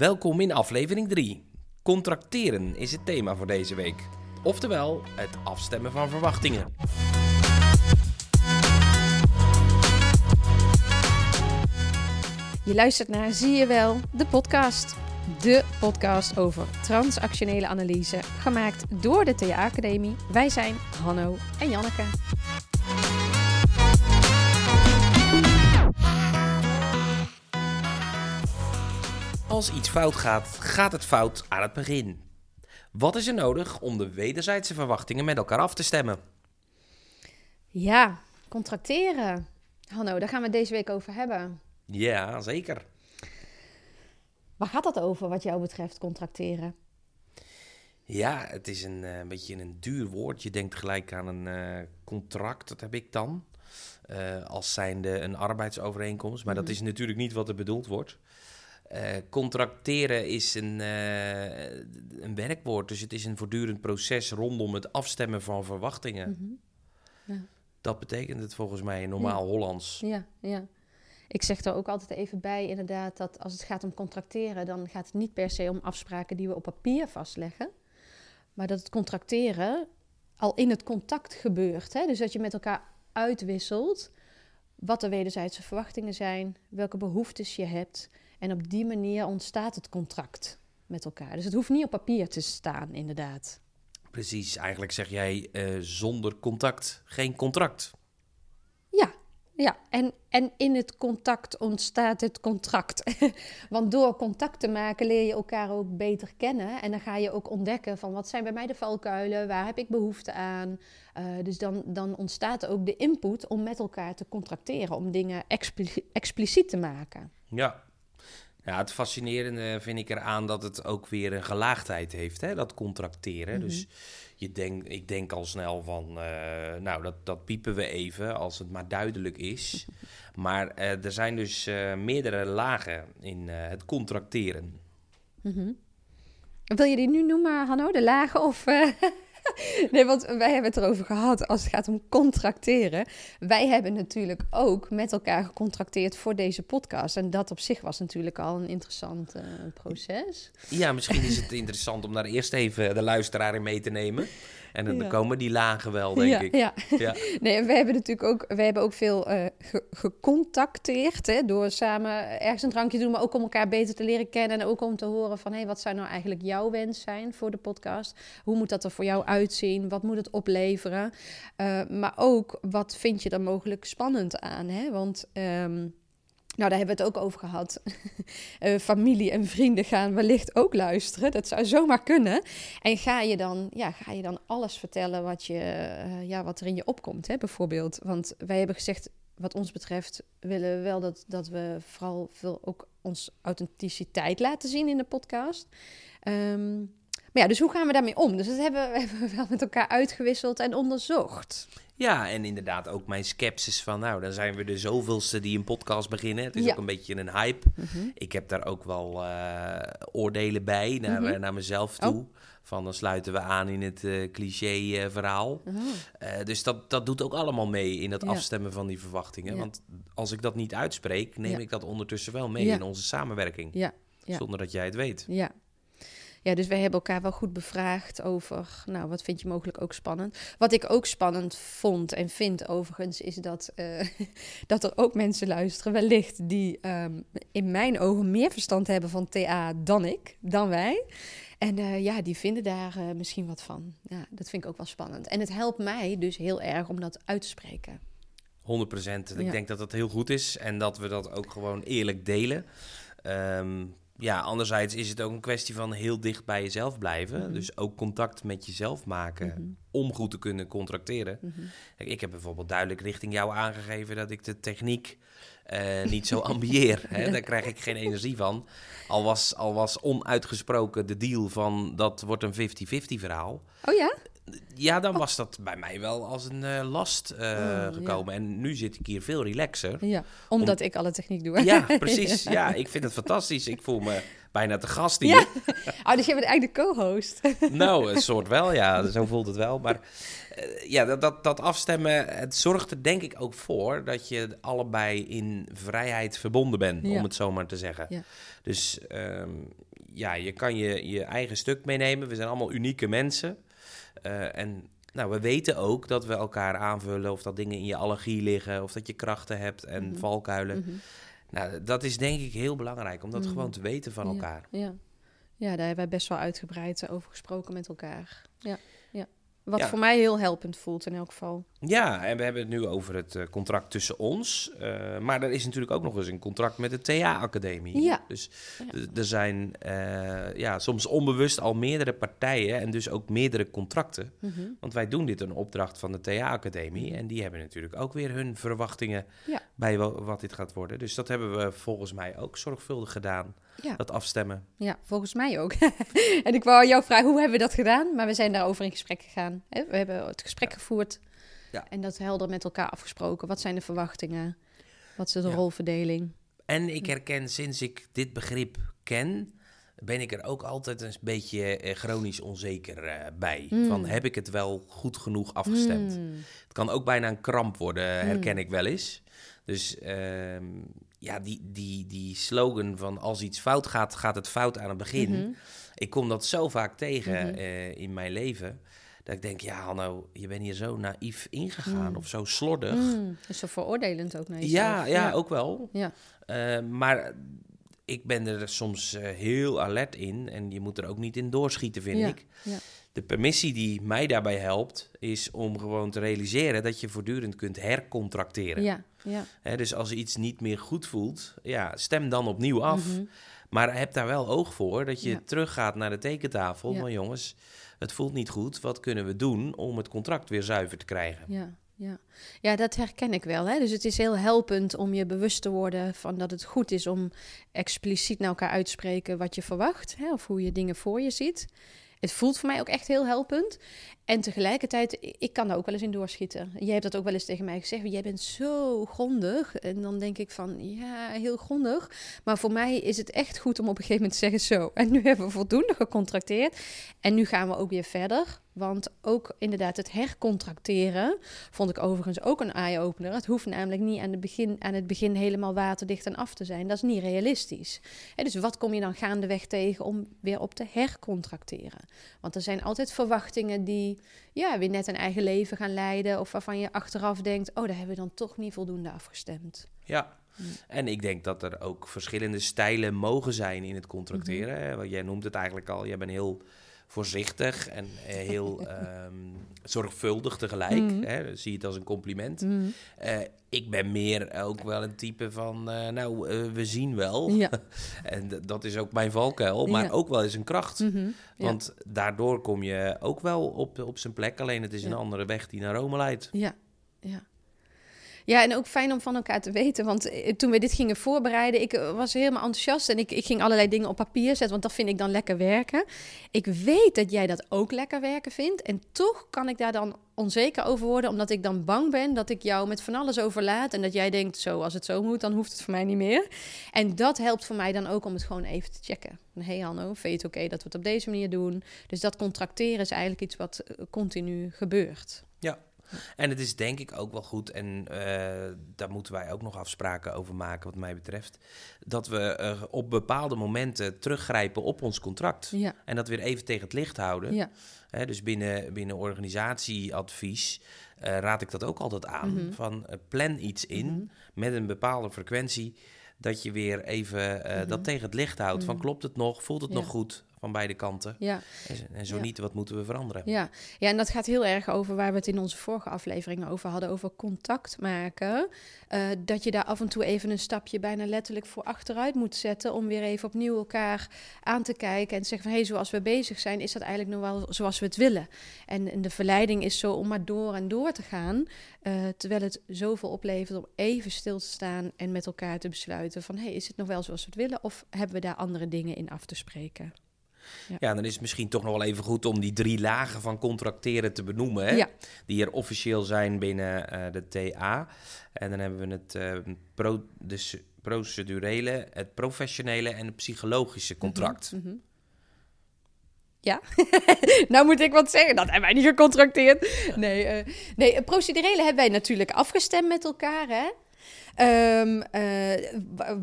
Welkom in aflevering 3. Contracteren is het thema voor deze week. Oftewel, het afstemmen van verwachtingen. Je luistert naar Zie je wel, de podcast. De podcast over transactionele analyse, gemaakt door de TA Academie. Wij zijn Hanno en Janneke. Als iets fout gaat, gaat het fout aan het begin. Wat is er nodig om de wederzijdse verwachtingen met elkaar af te stemmen? Ja, contracteren. Hanno, daar gaan we het deze week over hebben. Ja, zeker. Waar gaat dat over wat jou betreft, contracteren? Ja, het is een, eh, beetje een duur woord. Je denkt gelijk aan een eh, contract, dat heb ik dan. Eh, als zijnde een arbeidsovereenkomst. Maar dat is natuurlijk niet wat er bedoeld wordt. Eh, contracteren is een, eh, een werkwoord, dus het is een voortdurend proces rondom het afstemmen van verwachtingen. Mhm. Ja. Dat betekent het volgens mij in normaal Hollands. Ja, ja. Ik zeg er ook altijd even bij, inderdaad, dat als het gaat om contracteren, dan gaat het niet per se om afspraken die we op papier vastleggen. Maar dat het contracteren al in het contact gebeurt. Hè? Dus dat je met elkaar uitwisselt wat de wederzijdse verwachtingen zijn, welke behoeftes je hebt. En op die manier ontstaat het contract met elkaar. Dus het hoeft niet op papier te staan, inderdaad. Precies, eigenlijk zeg jij eh, zonder contact geen contract. Ja. En, en in het contact ontstaat het contract. Want door contact te maken leer je elkaar ook beter kennen. En dan ga je ook ontdekken van wat zijn bij mij de valkuilen, waar heb ik behoefte aan. Uh, dus dan, dan ontstaat ook de input om met elkaar te contracteren, om dingen expli expliciet te maken. Ja. Ja, het fascinerende vind ik eraan dat het ook weer een gelaagdheid heeft, hè, dat contracteren. Mhm. Dus je denk, ik denk al snel van, uh, nou, dat, dat piepen we even als het maar duidelijk is. Maar uh, er zijn dus uh, meerdere lagen in het contracteren. Mm -hmm. Wil je die nu noemen, Hanno, de lagen? Of, nee, want wij hebben het erover gehad als het gaat om contracteren. Wij hebben natuurlijk ook met elkaar gecontracteerd voor deze podcast. En dat op zich was natuurlijk al een interessant uh, proces. Ja, misschien is het interessant om daar eerst even de luisteraar in mee te nemen. En dan ja. komen die lagen wel, denk ja, ik. Ja. ja. Nee, en we hebben natuurlijk ook, we hebben ook veel uh, ge gecontacteerd. Hè, door samen ergens een drankje te doen, maar ook om elkaar beter te leren kennen. En ook om te horen van, hé, hey, wat zou nou eigenlijk jouw wens zijn voor de podcast? Hoe moet dat er voor jou uitzien? Wat moet het opleveren? Uh, maar ook, wat vind je er mogelijk spannend aan? Hè? Want... Um, nou, daar hebben we het ook over gehad. uh, familie en vrienden gaan wellicht ook luisteren. Dat zou zomaar kunnen. En ga je dan, ja, ga je dan alles vertellen wat, je, uh, ja, wat er in je opkomt, hè, bijvoorbeeld? Want wij hebben gezegd, wat ons betreft, willen we wel dat, dat we vooral veel ook ons authenticiteit laten zien in de podcast. Um, maar ja, dus hoe gaan we daarmee om? Dus dat hebben we, hebben we wel met elkaar uitgewisseld en onderzocht. Ja, en inderdaad ook mijn sceptisch van, nou, dan zijn we de zoveelste die een podcast beginnen. Het is ja. ook een beetje een hype. Mm -hmm. Ik heb daar ook wel uh, oordelen bij naar, mm -hmm. naar mezelf toe. Oh. Van dan sluiten we aan in het uh, cliché-verhaal. Uh, oh. dus dat, dat doet ook allemaal mee in het ja. afstemmen van die verwachtingen. Ja. Want als ik dat niet uitspreek, neem ik dat ondertussen wel mee in onze samenwerking. Zonder dat jij het weet. Ja, ja, dus wij hebben elkaar wel goed bevraagd over, nou, wat vind je mogelijk ook spannend? Wat ik ook spannend vond en vind overigens, is dat, uh, dat er ook mensen luisteren, wellicht, die um, in mijn ogen meer verstand hebben van TA dan ik, dan wij. En uh, ja, die vinden daar uh, misschien wat van. Ja, dat vind ik ook wel spannend. En het helpt mij dus heel erg om dat uit te spreken. 100 procent. Ik ja. denk dat dat heel goed is en dat we dat ook gewoon eerlijk delen. Um, ja, anderzijds is het ook een kwestie van heel dicht bij jezelf blijven. Mm -hmm. Dus ook contact met jezelf maken mm -hmm. om goed te kunnen contracteren. Mm -hmm. Kijk, ik heb bijvoorbeeld duidelijk richting jou aangegeven dat ik de techniek uh, niet zo ambieer. Hè? Daar krijg ik geen energie van. Al was, al was onuitgesproken de deal van dat wordt een 50-50 verhaal. Oh ja? Ja, dan was dat bij mij wel als een uh, last uh, oh, gekomen. Ja. En nu zit ik hier veel relaxer. Ja, omdat Om... ik alle techniek doe. Ja, precies. ja. ja, ik vind het fantastisch. Ik voel me bijna te gast hier. Ja. Oh, dus je bent eigenlijk de co-host. nou, een soort wel, ja. Zo voelt het wel. Maar uh, ja, dat, dat, dat afstemmen, het zorgt er denk ik ook voor... dat je allebei in vrijheid verbonden bent, ja. om het zo maar te zeggen. Ja. Dus um, ja, je kan je, je eigen stuk meenemen. We zijn allemaal unieke mensen. Uh, en nou, we weten ook dat we elkaar aanvullen. Of dat dingen in je allergie liggen. Of dat je krachten hebt en Mhm. valkuilen. Mhm. Nou, dat is denk ik heel belangrijk. Om dat Mhm. gewoon te weten van elkaar. Ja, ja. ja, daar hebben wij best wel uitgebreid eh, over gesproken met elkaar. Ja. Wat Ja. voor mij heel helpend voelt in elk geval. Ja, en we hebben het nu over het eh, contract tussen ons. Eh, maar er is natuurlijk ook nog eens een contract met de TA-academie. Ja. Dus Ja. er zijn eh, ja, soms onbewust al meerdere partijen en dus ook meerdere contracten. Mhm. Want wij doen dit een opdracht van de TA-academie. En die hebben natuurlijk ook weer hun verwachtingen Ja. bij wa- wat dit gaat worden. Dus dat hebben we volgens mij ook zorgvuldig gedaan, Ja. dat afstemmen. Ja, volgens mij ook. en ik wou jou vragen, hoe hebben we dat gedaan? Maar we zijn daarover in gesprek gegaan. We hebben het gesprek gevoerd Ja. en dat helder met elkaar afgesproken. Wat zijn de verwachtingen? Wat is de rolverdeling? En ik herken sinds ik dit begrip ken, ben ik er ook altijd een beetje eh, chronisch onzeker eh, bij. Mm. Van heb ik het wel goed genoeg afgestemd? Hmm. Het kan ook bijna een kramp worden, herken ik wel eens. Dus ehm, ja, die, die, die slogan van als iets fout gaat, gaat het fout aan het begin. Mhm. Ik kom dat zo vaak tegen Mhm. eh, in mijn leven. Dat ik denk, ja Hanno, je bent hier zo naïef ingegaan Mm. of zo slordig. Dus zo veroordelend ook naar jezelf. Ja, ja, ook wel. Ja. Eh, maar ik ben er soms eh, heel alert in en je moet er ook niet in doorschieten, vind Ja, ik. ja. De permissie die mij daarbij helpt, is om gewoon te realiseren dat je voortdurend kunt hercontracteren. Ja, ja. Dus als iets niet meer goed voelt, ja, stem dan opnieuw af. Mhm. Maar heb daar wel oog voor dat je Ja. teruggaat naar de tekentafel. Van jongens, het voelt niet goed. Wat kunnen we doen om het contract weer zuiver te krijgen? Ja, ja. ja, dat herken ik wel. Hè? Dus het is heel helpend om je bewust te worden van dat het goed is om expliciet naar elkaar uit te spreken wat je verwacht. Hè? Of hoe je dingen voor je ziet. Het voelt voor mij ook echt heel helpend. En tegelijkertijd, ik kan daar ook wel eens in doorschieten. Jij hebt dat ook wel eens tegen mij gezegd. Jij bent zo grondig. En dan denk ik van, ja, heel grondig. Maar voor mij is het echt goed om op een gegeven moment te zeggen zo. En nu hebben we voldoende gecontracteerd. En nu gaan we ook weer verder. Want ook inderdaad het hercontracteren vond ik overigens ook een eye-opener. Het hoeft namelijk niet aan, de begin, aan het begin helemaal waterdicht en af te zijn. Dat is niet realistisch. Dus wat kom je dan gaandeweg tegen om weer op te hercontracteren? Want er zijn altijd verwachtingen die ja, weer net een eigen leven gaan leiden. Of waarvan je achteraf denkt, oh, daar hebben we dan toch niet voldoende afgestemd. Ja, Mm. en ik denk dat er ook verschillende stijlen mogen zijn in het contracteren. Mhm. hè. Want jij noemt het eigenlijk al, jij bent heel voorzichtig en eh, heel ehm, zorgvuldig tegelijk. Mhm. Hè? Zie je het als een compliment. Mm. Eh, ik ben meer ook wel een type van, eh, nou, we zien wel. Ja. en dat is ook mijn valkuil, maar Ja. ook wel eens een kracht. Mhm. Ja. Want daardoor kom je ook wel op, op zijn plek. Alleen het is een andere weg die naar Rome leidt. Ja, ja. Ja, en ook fijn om van elkaar te weten. Want eh, toen we dit gingen voorbereiden, ik eh, was helemaal enthousiast. En ik, ik ging allerlei dingen op papier zetten, want dat vind ik dan lekker werken. Ik weet dat jij dat ook lekker werken vindt. En toch kan ik daar dan onzeker over worden, omdat ik dan bang ben dat ik jou met van alles overlaat. En dat jij denkt, zo, als het zo moet, dan hoeft het voor mij niet meer. En dat helpt voor mij dan ook om het gewoon even te checken. Hé hey Hanno, vind je het oké dat we het op deze manier doen? Dus dat contracteren is eigenlijk iets wat eh, continu gebeurt. En het is denk ik ook wel goed, en eh, daar moeten wij ook nog afspraken over maken, wat mij betreft, dat we op bepaalde momenten teruggrijpen op ons contract. Ja, En dat weer even tegen het licht houden. ja. Hè, dus binnen, binnen organisatieadvies eh, raad ik dat ook altijd aan. Mhm. Van eh, plan iets in Mhm. met een bepaalde frequentie. Dat je weer even dat tegen het licht houdt. Van Mhm. klopt het nog? Voelt het Ja. nog goed van beide kanten? Ja, En, zo- Ja. niet, wat moeten we veranderen? ja. ja, en dat gaat heel erg over waar we het in onze vorige afleveringen over hadden, over contact maken. Eh, dat je daar af en toe even een stapje bijna letterlijk voor achteruit moet zetten om weer even opnieuw elkaar aan te kijken en te zeggen van hé, hey, zoals we bezig zijn, is dat eigenlijk nog wel zoals we het willen. En, en de verleiding is zo om maar door en door te gaan, eh, terwijl het zoveel oplevert om even stil te staan en met elkaar te besluiten van hé, hey, is het nog wel zoals we het willen of hebben we daar andere dingen in af te spreken? Ja, dan is het misschien toch nog wel even goed om die drie lagen van contracteren te benoemen. Hè? Ja. Die er officieel zijn binnen eh, de TA. En dan hebben we het eh, pro, de procedurele, het professionele en het psychologische contract. Mhm. Ja, nou moet ik wat zeggen. Dat hebben wij niet gecontracteerd. Nee, eh, nee het procedurele hebben wij natuurlijk afgestemd met elkaar. Hè? Ehm, eh,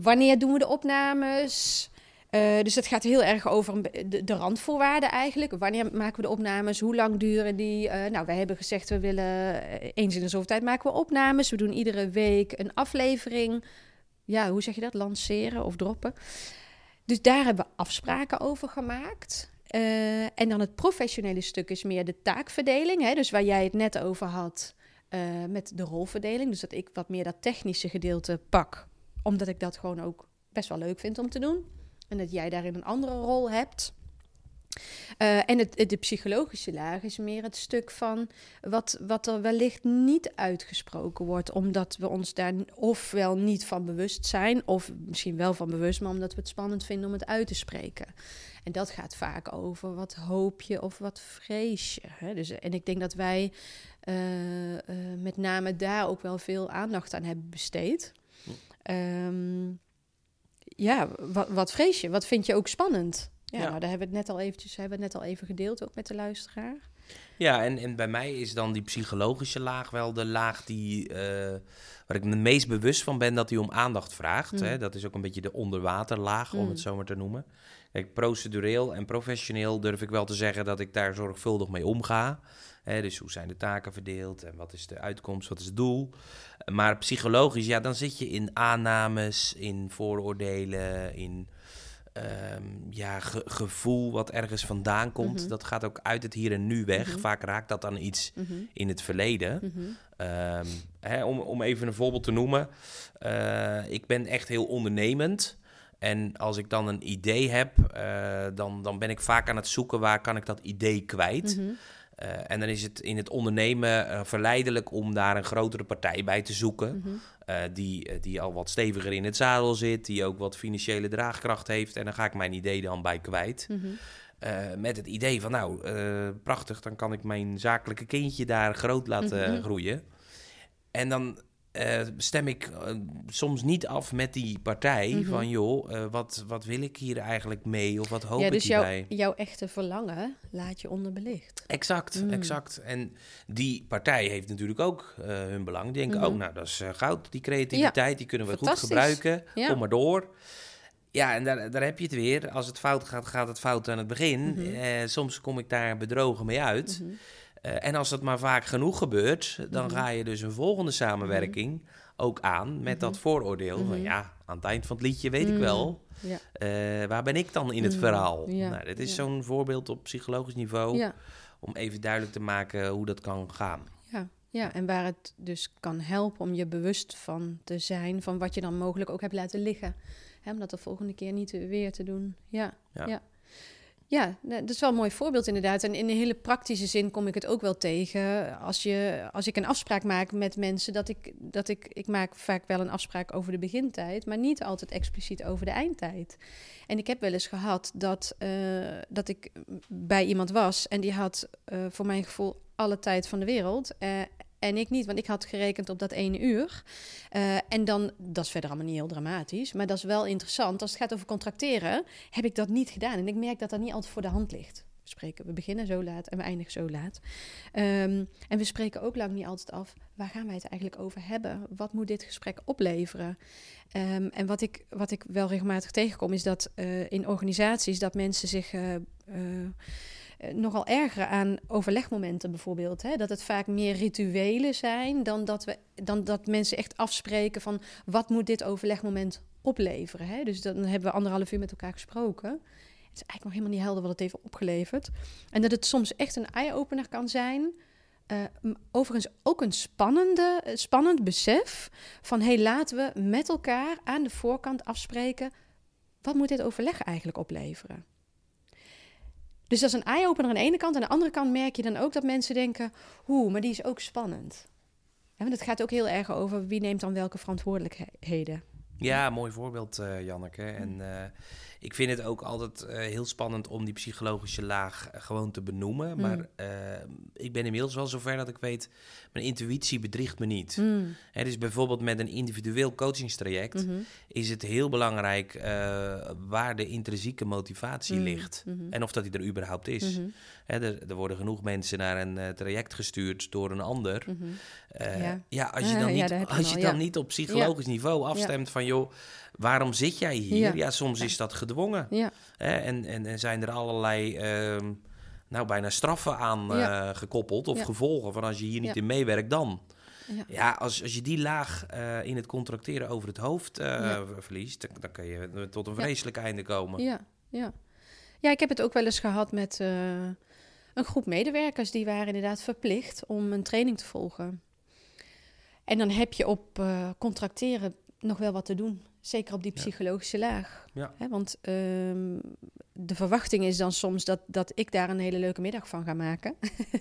wanneer doen we de opnames? Uh, dus het gaat heel erg over de, de, randvoorwaarden eigenlijk. Wanneer maken we de opnames? Hoe lang duren die? Uh, nou, wij hebben gezegd, we willen eens in de zoveel tijd maken we opnames. We doen iedere week een aflevering. Ja, hoe zeg je dat? Lanceren of droppen. Dus daar hebben we afspraken over gemaakt. En dan het professionele stuk is meer de taakverdeling. Hè? Dus waar jij het net over had met de rolverdeling. Dus dat ik wat meer dat technische gedeelte pak. Omdat ik dat gewoon ook best wel leuk vind om te doen. En dat jij daarin een andere rol hebt. Uh, en het, de psychologische laag is meer het stuk van wat, wat er wellicht niet uitgesproken wordt, omdat we ons daar ofwel niet van bewust zijn, of misschien wel van bewust, maar omdat we het spannend vinden om het uit te spreken. En dat gaat vaak over wat hoop je of wat vrees je. Hè? Dus, en ik denk dat wij uh, uh, met name daar ook wel veel aandacht aan hebben besteed. Um, ja, wat, wat vrees je? Wat vind je ook spannend? Ja, Nou, daar hebben we het net al eventjes, hebben we het net al even gedeeld, ook met de luisteraar. Ja, en, en bij mij is dan die psychologische laag wel de laag die, uh, waar ik me meest bewust van ben dat die om aandacht vraagt. Mm. Hè? Dat is ook een beetje de onderwaterlaag, om mm. het zo maar te noemen. Kijk, procedureel en professioneel durf ik wel te zeggen dat ik daar zorgvuldig mee omga. Hè, dus hoe zijn de taken verdeeld en wat is de uitkomst, wat is het doel? Maar psychologisch, ja, dan zit je in aannames, in vooroordelen, in ehm, ja, gevoel wat ergens vandaan komt. Mhm. Dat gaat ook uit het hier en nu weg. Mhm. Vaak raakt dat dan iets mhm. in het verleden. Ehm, hè, om, om even een voorbeeld te noemen. Uh, ik ben echt heel ondernemend. En als ik dan een idee heb, uh, dan, dan ben ik vaak aan het zoeken waar kan ik dat idee kwijt. Uh, en dan is het in het ondernemen uh, verleidelijk om daar een grotere partij bij te zoeken. Mm -hmm. uh, die, die al wat steviger in het zadel zit, die ook wat financiële draagkracht heeft. En dan ga ik mijn idee dan bij kwijt. Mm -hmm. met het idee van, nou, prachtig, dan kan ik mijn zakelijke kindje daar groot laten mm -hmm. groeien. En dan uh, stem ik uh, soms niet af met die partij mm -hmm. van joh, uh, wat, wat wil ik hier eigenlijk mee of wat hoop ja, dus ik hierbij? Jouw, jouw echte verlangen laat je onderbelicht. Exact, mm. exact. En die partij heeft natuurlijk ook hun belang. Die denken, mm -hmm. oh nou dat is goud, die creativiteit, ja. die kunnen we goed gebruiken. Ja. Kom maar door. Ja, en daar, daar heb je het weer. Als het fout gaat, gaat het fout aan het begin. -hmm. soms kom ik daar bedrogen mee uit. Uh, en als dat maar vaak genoeg gebeurt, dan mm -hmm. ga je dus een volgende samenwerking mm -hmm. ook aan met mm -hmm. dat vooroordeel. Van ja, aan het eind van het liedje weet ik wel. Ja. Uh, waar ben ik dan in het verhaal? Ja. Nou, dit is ja. zo'n voorbeeld op psychologisch niveau. Om even duidelijk te maken hoe dat kan gaan. Ja. ja, en waar het dus kan helpen om je bewust van te zijn van wat je dan mogelijk ook hebt laten liggen. Hè, om dat de volgende keer niet weer te doen. ja. ja. Ja, dat is wel een mooi voorbeeld inderdaad. En in een hele praktische zin kom ik het ook wel tegen. Als, je, als ik een afspraak maak met mensen, dat ik, dat ik, ik maak vaak wel een afspraak over de begintijd, maar niet altijd expliciet over de eindtijd. En ik heb wel eens gehad dat, uh, dat ik bij iemand was en die had uh, voor mijn gevoel alle tijd van de wereld. Uh, en ik niet, want ik had gerekend op dat ene uur. Uh, en dan, dat is verder allemaal niet heel dramatisch, maar dat is wel interessant. Als het gaat over contracteren, heb ik dat niet gedaan. En ik merk dat dat niet altijd voor de hand ligt. We, spreken, we beginnen zo laat en we eindigen zo laat. Um, en we spreken ook lang niet altijd af, waar gaan wij het eigenlijk over hebben? Wat moet dit gesprek opleveren? Um, en wat ik, wat ik wel regelmatig tegenkom, is dat uh, in organisaties dat mensen zich... Uh, nogal ergeren aan overlegmomenten bijvoorbeeld. Hè? Dat het vaak meer rituelen zijn dan dat, we, dan dat mensen echt afspreken van wat moet dit overlegmoment opleveren. Hè? Dus dan hebben we anderhalf uur met elkaar gesproken. Het is eigenlijk nog helemaal niet helder wat het heeft opgeleverd. En dat het soms echt een eye-opener kan zijn. Uh, overigens ook een spannende, spannend besef van... hey, laten we met elkaar aan de voorkant afspreken... wat moet dit overleg eigenlijk opleveren? Dus dat is een eye-opener aan de ene kant. Aan de andere kant merk je dan ook dat mensen denken... hoe, maar die is ook spannend. Ja, want het gaat ook heel erg over wie neemt dan welke verantwoordelijkheden. Ja, mooi voorbeeld, uh, Janneke. En uh, ik vind het ook altijd uh, heel spannend om die psychologische laag gewoon te benoemen. Mm. Maar ik ben inmiddels wel zover dat ik weet, mijn intuïtie bedriegt me niet. Mm. Hè, dus bijvoorbeeld met een individueel coachingstraject mm -hmm. is het heel belangrijk waar de intrinsieke motivatie mm. ligt. -hmm. En of dat die er überhaupt is. -hmm. Hè, er, er, worden genoeg mensen naar een traject gestuurd door een ander. Ja. ja. als je dan niet, ja, als je dan ja. niet op psychologisch niveau afstemt van joh, waarom zit jij hier? Ja. Ja, soms is dat gedwongen. Ja? En, en, en zijn er allerlei, ehm, nou bijna straffen aan eh, gekoppeld of gevolgen van als je hier niet in meewerkt dan. Ja. Ja, als, als je die laag eh, in het contracteren over het hoofd eh, verliest, dan, dan kan je tot een vreselijk einde komen. ja, ja. Ja, ik heb het ook wel eens gehad met een groep medewerkers. Die waren inderdaad verplicht om een training te volgen. En dan heb je op contracteren nog wel wat te doen. Zeker op die Ja. psychologische laag. Ja. Want ehm, de verwachting is dan soms dat, dat ik daar een hele leuke middag van ga maken.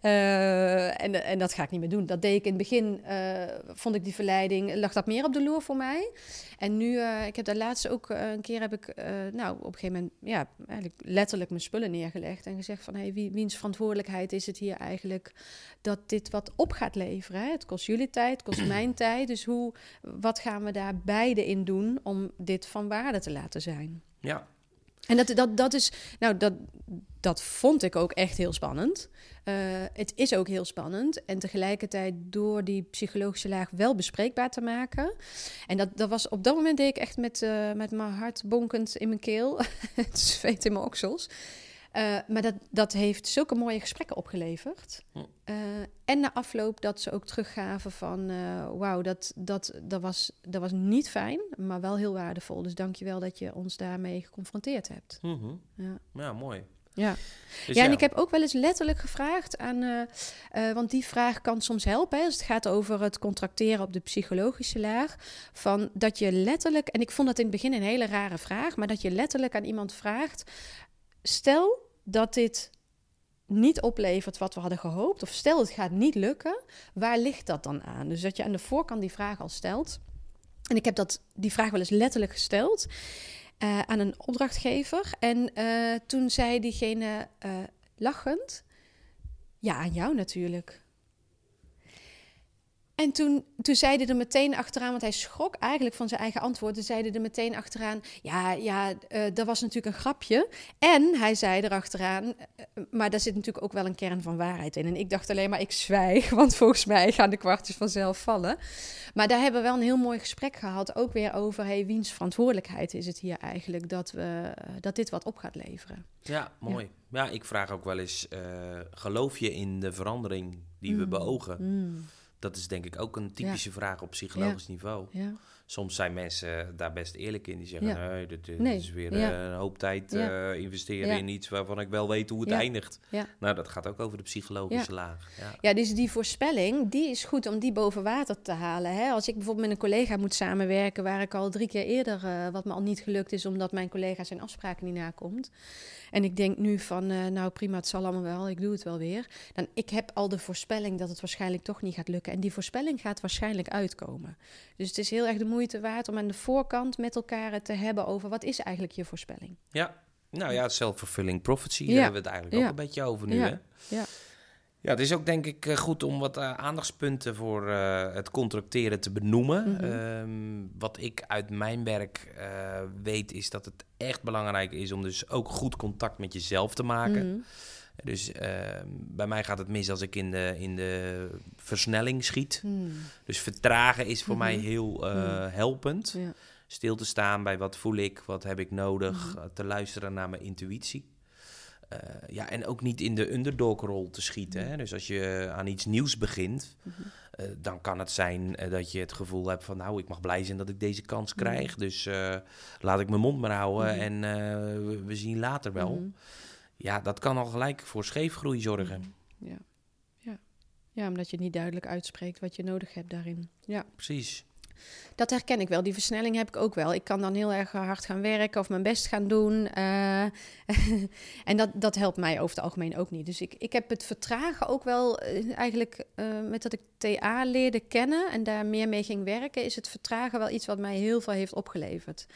Eh, en, en dat ga ik niet meer doen. Dat deed ik in het begin, eh, vond ik die verleiding, lag dat meer op de loer voor mij. En nu, eh, ik heb daar laatst ook een keer, heb ik, nou, op een gegeven moment, ja, eigenlijk letterlijk mijn spullen neergelegd. En gezegd van, hey, wie, wiens verantwoordelijkheid is het hier eigenlijk dat dit wat op gaat leveren? Hè? Het kost jullie tijd, het kost mijn tijd. Dus hoe, wat gaan we daar beide in doen om dit van waarde te laten zijn? Ja, En dat, dat, dat is, nou, dat, dat vond ik ook echt heel spannend. Eh, het is ook heel spannend. En tegelijkertijd door die psychologische laag wel bespreekbaar te maken. En dat, dat was op dat moment deed ik echt met, eh, met mijn hart bonkend in mijn keel. het zweet in mijn oksels. Eh, maar dat, dat heeft zulke mooie gesprekken opgeleverd. Hm. Eh, en na afloop dat ze ook teruggaven van... eh, wauw, dat, dat, dat, was, dat was niet fijn, maar wel heel waardevol. Dus dank je wel dat je ons daarmee geconfronteerd hebt. Mhm. Ja. ja mooi. Ja. Dus ja, en ik heb ook wel eens letterlijk gevraagd aan, eh, want die vraag kan soms helpen hè, als het gaat over het contracteren op de psychologische laag, van dat je letterlijk, en ik vond dat in het begin een hele rare vraag, maar dat je letterlijk aan iemand vraagt, stel dat dit niet oplevert wat we hadden gehoopt, of stel het gaat niet lukken, waar ligt dat dan aan? Dus dat je aan de voorkant die vraag al stelt. En ik heb dat, die vraag wel eens letterlijk gesteld eh, aan een opdrachtgever. En eh, toen zei diegene eh, lachend: Ja, aan jou natuurlijk. En toen, toen zei hij er meteen achteraan, want hij schrok eigenlijk van zijn eigen antwoord. Toen zei hij er meteen achteraan: Ja, ja, eh, dat was natuurlijk een grapje. En hij zei erachteraan: eh, Maar daar zit natuurlijk ook wel een kern van waarheid in. En ik dacht alleen maar: Ik zwijg, want volgens mij gaan de kwartjes vanzelf vallen. Maar daar hebben we wel een heel mooi gesprek gehad. Ook weer over: hey, wiens verantwoordelijkheid is het hier eigenlijk dat, we, dat dit wat op gaat leveren? Ja, mooi. Ja, ik vraag ook wel eens, eh, geloof je in de verandering die we Mm. beogen? Mm, Dat is denk ik ook een typische vraag op psychologisch niveau. Soms zijn mensen daar best eerlijk in. Die zeggen, Ja. nee, dit, dit Nee, is weer ja. eh, een hoop tijd Ja. eh, investeren in iets waarvan ik wel weet hoe het eindigt. Nou, dat gaat ook over de psychologische laag. Ja. Ja, dus die voorspelling, die is goed om die boven water te halen. Hè? Als ik bijvoorbeeld met een collega moet samenwerken... waar ik al drie keer eerder, eh, wat me al niet gelukt is... omdat mijn collega zijn afspraken niet nakomt. En ik denk nu van, eh, nou prima, het zal allemaal wel, ik doe het wel weer. Dan, ik heb al de voorspelling dat het waarschijnlijk toch niet gaat lukken. En die voorspelling gaat waarschijnlijk uitkomen. Dus het is heel erg de moeite waard om aan de voorkant met elkaar het te hebben... over wat is eigenlijk je voorspelling. ja. Nou ja, self-fulfilling prophecy, daar Ja. hebben we het eigenlijk Ja. ook een beetje over nu. Ja. Hè? Ja. Ja, het is ook denk ik eh, goed om wat eh, aandachtspunten voor eh, het contracteren te benoemen. Mhm. Ehm, wat ik uit mijn werk weet is dat het echt belangrijk is om dus ook goed contact met jezelf te maken. Mhm. Dus ehm, bij mij gaat het mis als ik in de, in de versnelling schiet. Hmm. Dus vertragen is voor Mhm. mij heel eh, Mhm. helpend. Ja. Stil te staan bij wat voel ik, wat heb ik nodig, Mhm. eh, te luisteren naar mijn intuïtie. Eh, ja, en ook niet in de underdog-rol te schieten. Mhm. Hè? Dus als je aan iets nieuws begint, dan kan het zijn dat je het gevoel hebt van... nou, ik mag blij zijn dat ik deze kans krijg. Dus laat ik mijn mond maar houden en we, we zien later wel. Ja, dat kan al gelijk voor scheefgroei zorgen. Mhm. Ja. Ja. ja, omdat je niet duidelijk uitspreekt wat je nodig hebt daarin. Ja, Precies. dat herken ik wel. Die versnelling heb ik ook wel. Ik kan dan heel erg hard gaan werken of mijn best gaan doen. eh, en dat, dat helpt mij over het algemeen ook niet. Dus ik, ik heb het vertragen ook wel eh, eigenlijk eh, met dat ik TA leerde kennen en daar meer mee ging werken, is het vertragen wel iets wat mij heel veel heeft opgeleverd.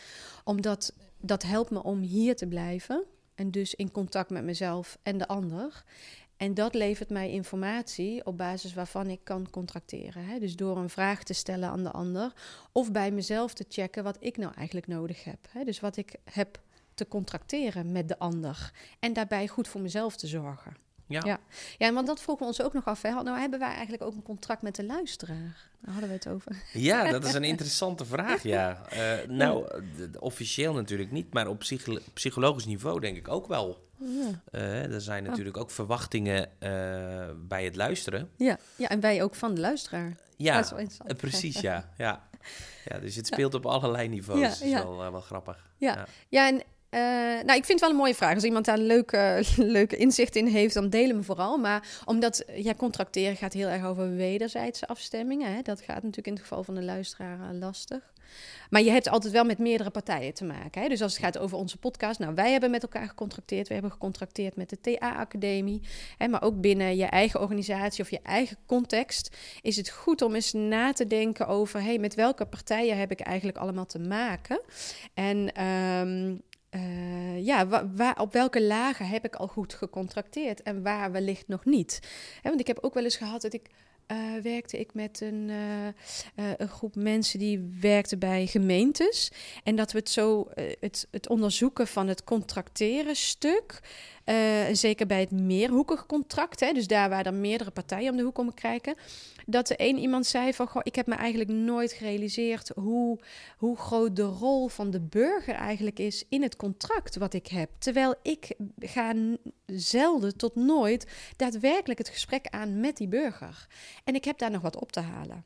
Omdat dat helpt me om hier te blijven. En dus in contact met mezelf en de ander. En dat levert mij informatie op basis waarvan ik kan contracteren. Hè? Dus door een vraag te stellen aan de ander. Of bij mezelf te checken wat ik nou eigenlijk nodig heb. Hè? Dus wat ik heb te contracteren met de ander. En daarbij goed voor mezelf te zorgen. Ja. Ja. ja, want dat vroegen we ons ook nog af. Hè. Nou hebben wij eigenlijk ook een contract met de luisteraar. Daar hadden we het over. Ja, dat is een interessante vraag, ja. Eh, nou, officieel natuurlijk niet, maar op psycho- psychologisch niveau denk ik ook wel. Ja, Eh, er zijn natuurlijk ook verwachtingen eh, bij het luisteren. ja. ja en wij ook van de luisteraar. Ja, precies, ja. ja. Ja, dus het speelt op allerlei niveaus. Ja, dat is wel, wel grappig. Ja. Ja, en eh, nou, ik vind het wel een mooie vraag. Als iemand daar leuke, leuke inzicht in heeft, dan delen me vooral. Maar omdat ja, contracteren gaat heel erg over wederzijdse afstemmingen. Hè? Dat gaat natuurlijk in het geval van de luisteraar eh, lastig. Maar je hebt altijd wel met meerdere partijen te maken. Hè? Dus als het gaat over onze podcast. Nou, wij hebben met elkaar gecontracteerd. We hebben gecontracteerd met de TA-academie. Maar ook binnen je eigen organisatie of je eigen context is het goed om eens na te denken over... Hey, met welke partijen heb ik eigenlijk allemaal te maken? En ehm, eh, ja, op welke lagen heb ik al goed gecontracteerd en waar wellicht nog niet? Want ik heb ook wel eens gehad dat ik eh, werkte ik met een, eh, een groep mensen die werkten bij gemeentes. En dat we het zo, het, het onderzoeken van het contracteren stuk. zeker bij het meerhoekig contract, hè, dus daar waar er meerdere partijen om de hoek komen kijken. Dat er één iemand zei van, goh, ik heb me eigenlijk nooit gerealiseerd hoe hoe groot de rol van de burger eigenlijk is in het contract wat ik heb. Terwijl ik ga zelden tot nooit daadwerkelijk het gesprek aan met die burger. En ik heb daar nog wat op te halen.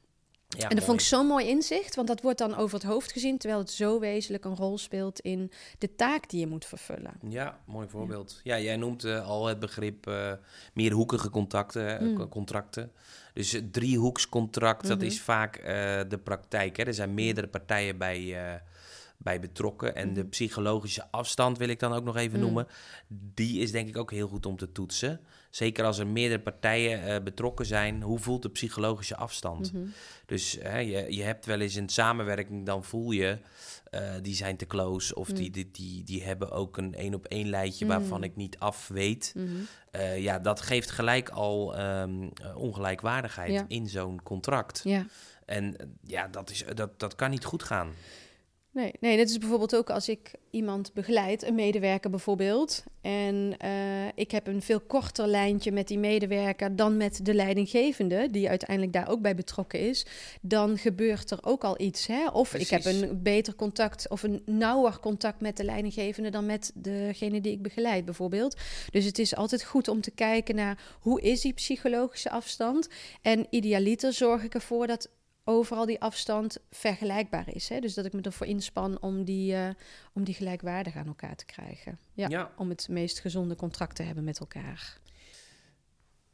Ja, en dat vond ik zo'n mooi inzicht, want dat wordt dan over het hoofd gezien, terwijl het zo wezenlijk een rol speelt in de taak die je moet vervullen. Ja, mooi voorbeeld. Ja, jij noemt al het begrip eh, meerhoekige contacten, eh, Mm. co- contracten. Dus het driehoekscontract, dat Mhm. is vaak eh, de praktijk. Hè? Er zijn meerdere partijen bij, eh, bij betrokken. En de psychologische afstand, wil ik dan ook nog even Mm. noemen, die is denk ik ook heel goed om te toetsen. Zeker als er meerdere partijen eh, betrokken zijn, hoe voelt de psychologische afstand? Mhm. Dus hè, je, je hebt wel eens een samenwerking, dan voel je, eh, die zijn te close. Of die, Mm. die, die, die hebben ook een één op één lijntje Mm. waarvan ik niet af weet. Mhm. Eh, ja, dat geeft gelijk al ehm, eh, ongelijkwaardigheid Ja. in zo'n contract. Ja. En ja, dat, is, dat, dat kan niet goed gaan. Nee, nee, dit is bijvoorbeeld ook als ik iemand begeleid, een medewerker bijvoorbeeld. En eh, ik heb een veel korter lijntje met die medewerker dan met de leidinggevende, die uiteindelijk daar ook bij betrokken is. Dan gebeurt er ook al iets. Hè? Of ik heb een beter contact of een nauwer contact met de leidinggevende dan met degene die ik begeleid bijvoorbeeld. Dus het is altijd goed om te kijken naar hoe is die psychologische afstand. En idealiter zorg ik ervoor dat overal die afstand vergelijkbaar is. Hè? Dus dat ik me ervoor inspan om die, eh, om die gelijkwaardig aan elkaar te krijgen. Ja, Ja. Om het meest gezonde contract te hebben met elkaar.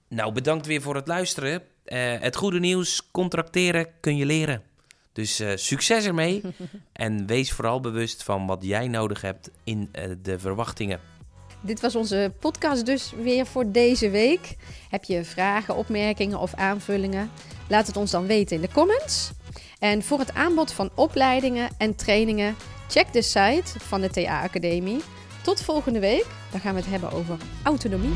Nou, bedankt weer voor het luisteren. Eh, het goede nieuws, contracteren kun je leren. Dus eh, succes ermee. en wees vooral bewust van wat jij nodig hebt in de verwachtingen. Dit was onze podcast dus weer voor deze week. Heb je vragen, opmerkingen of aanvullingen? Laat het ons dan weten in de comments. En voor het aanbod van opleidingen en trainingen, check de site van de TA Academie. Tot volgende week. Dan gaan we het hebben over autonomie.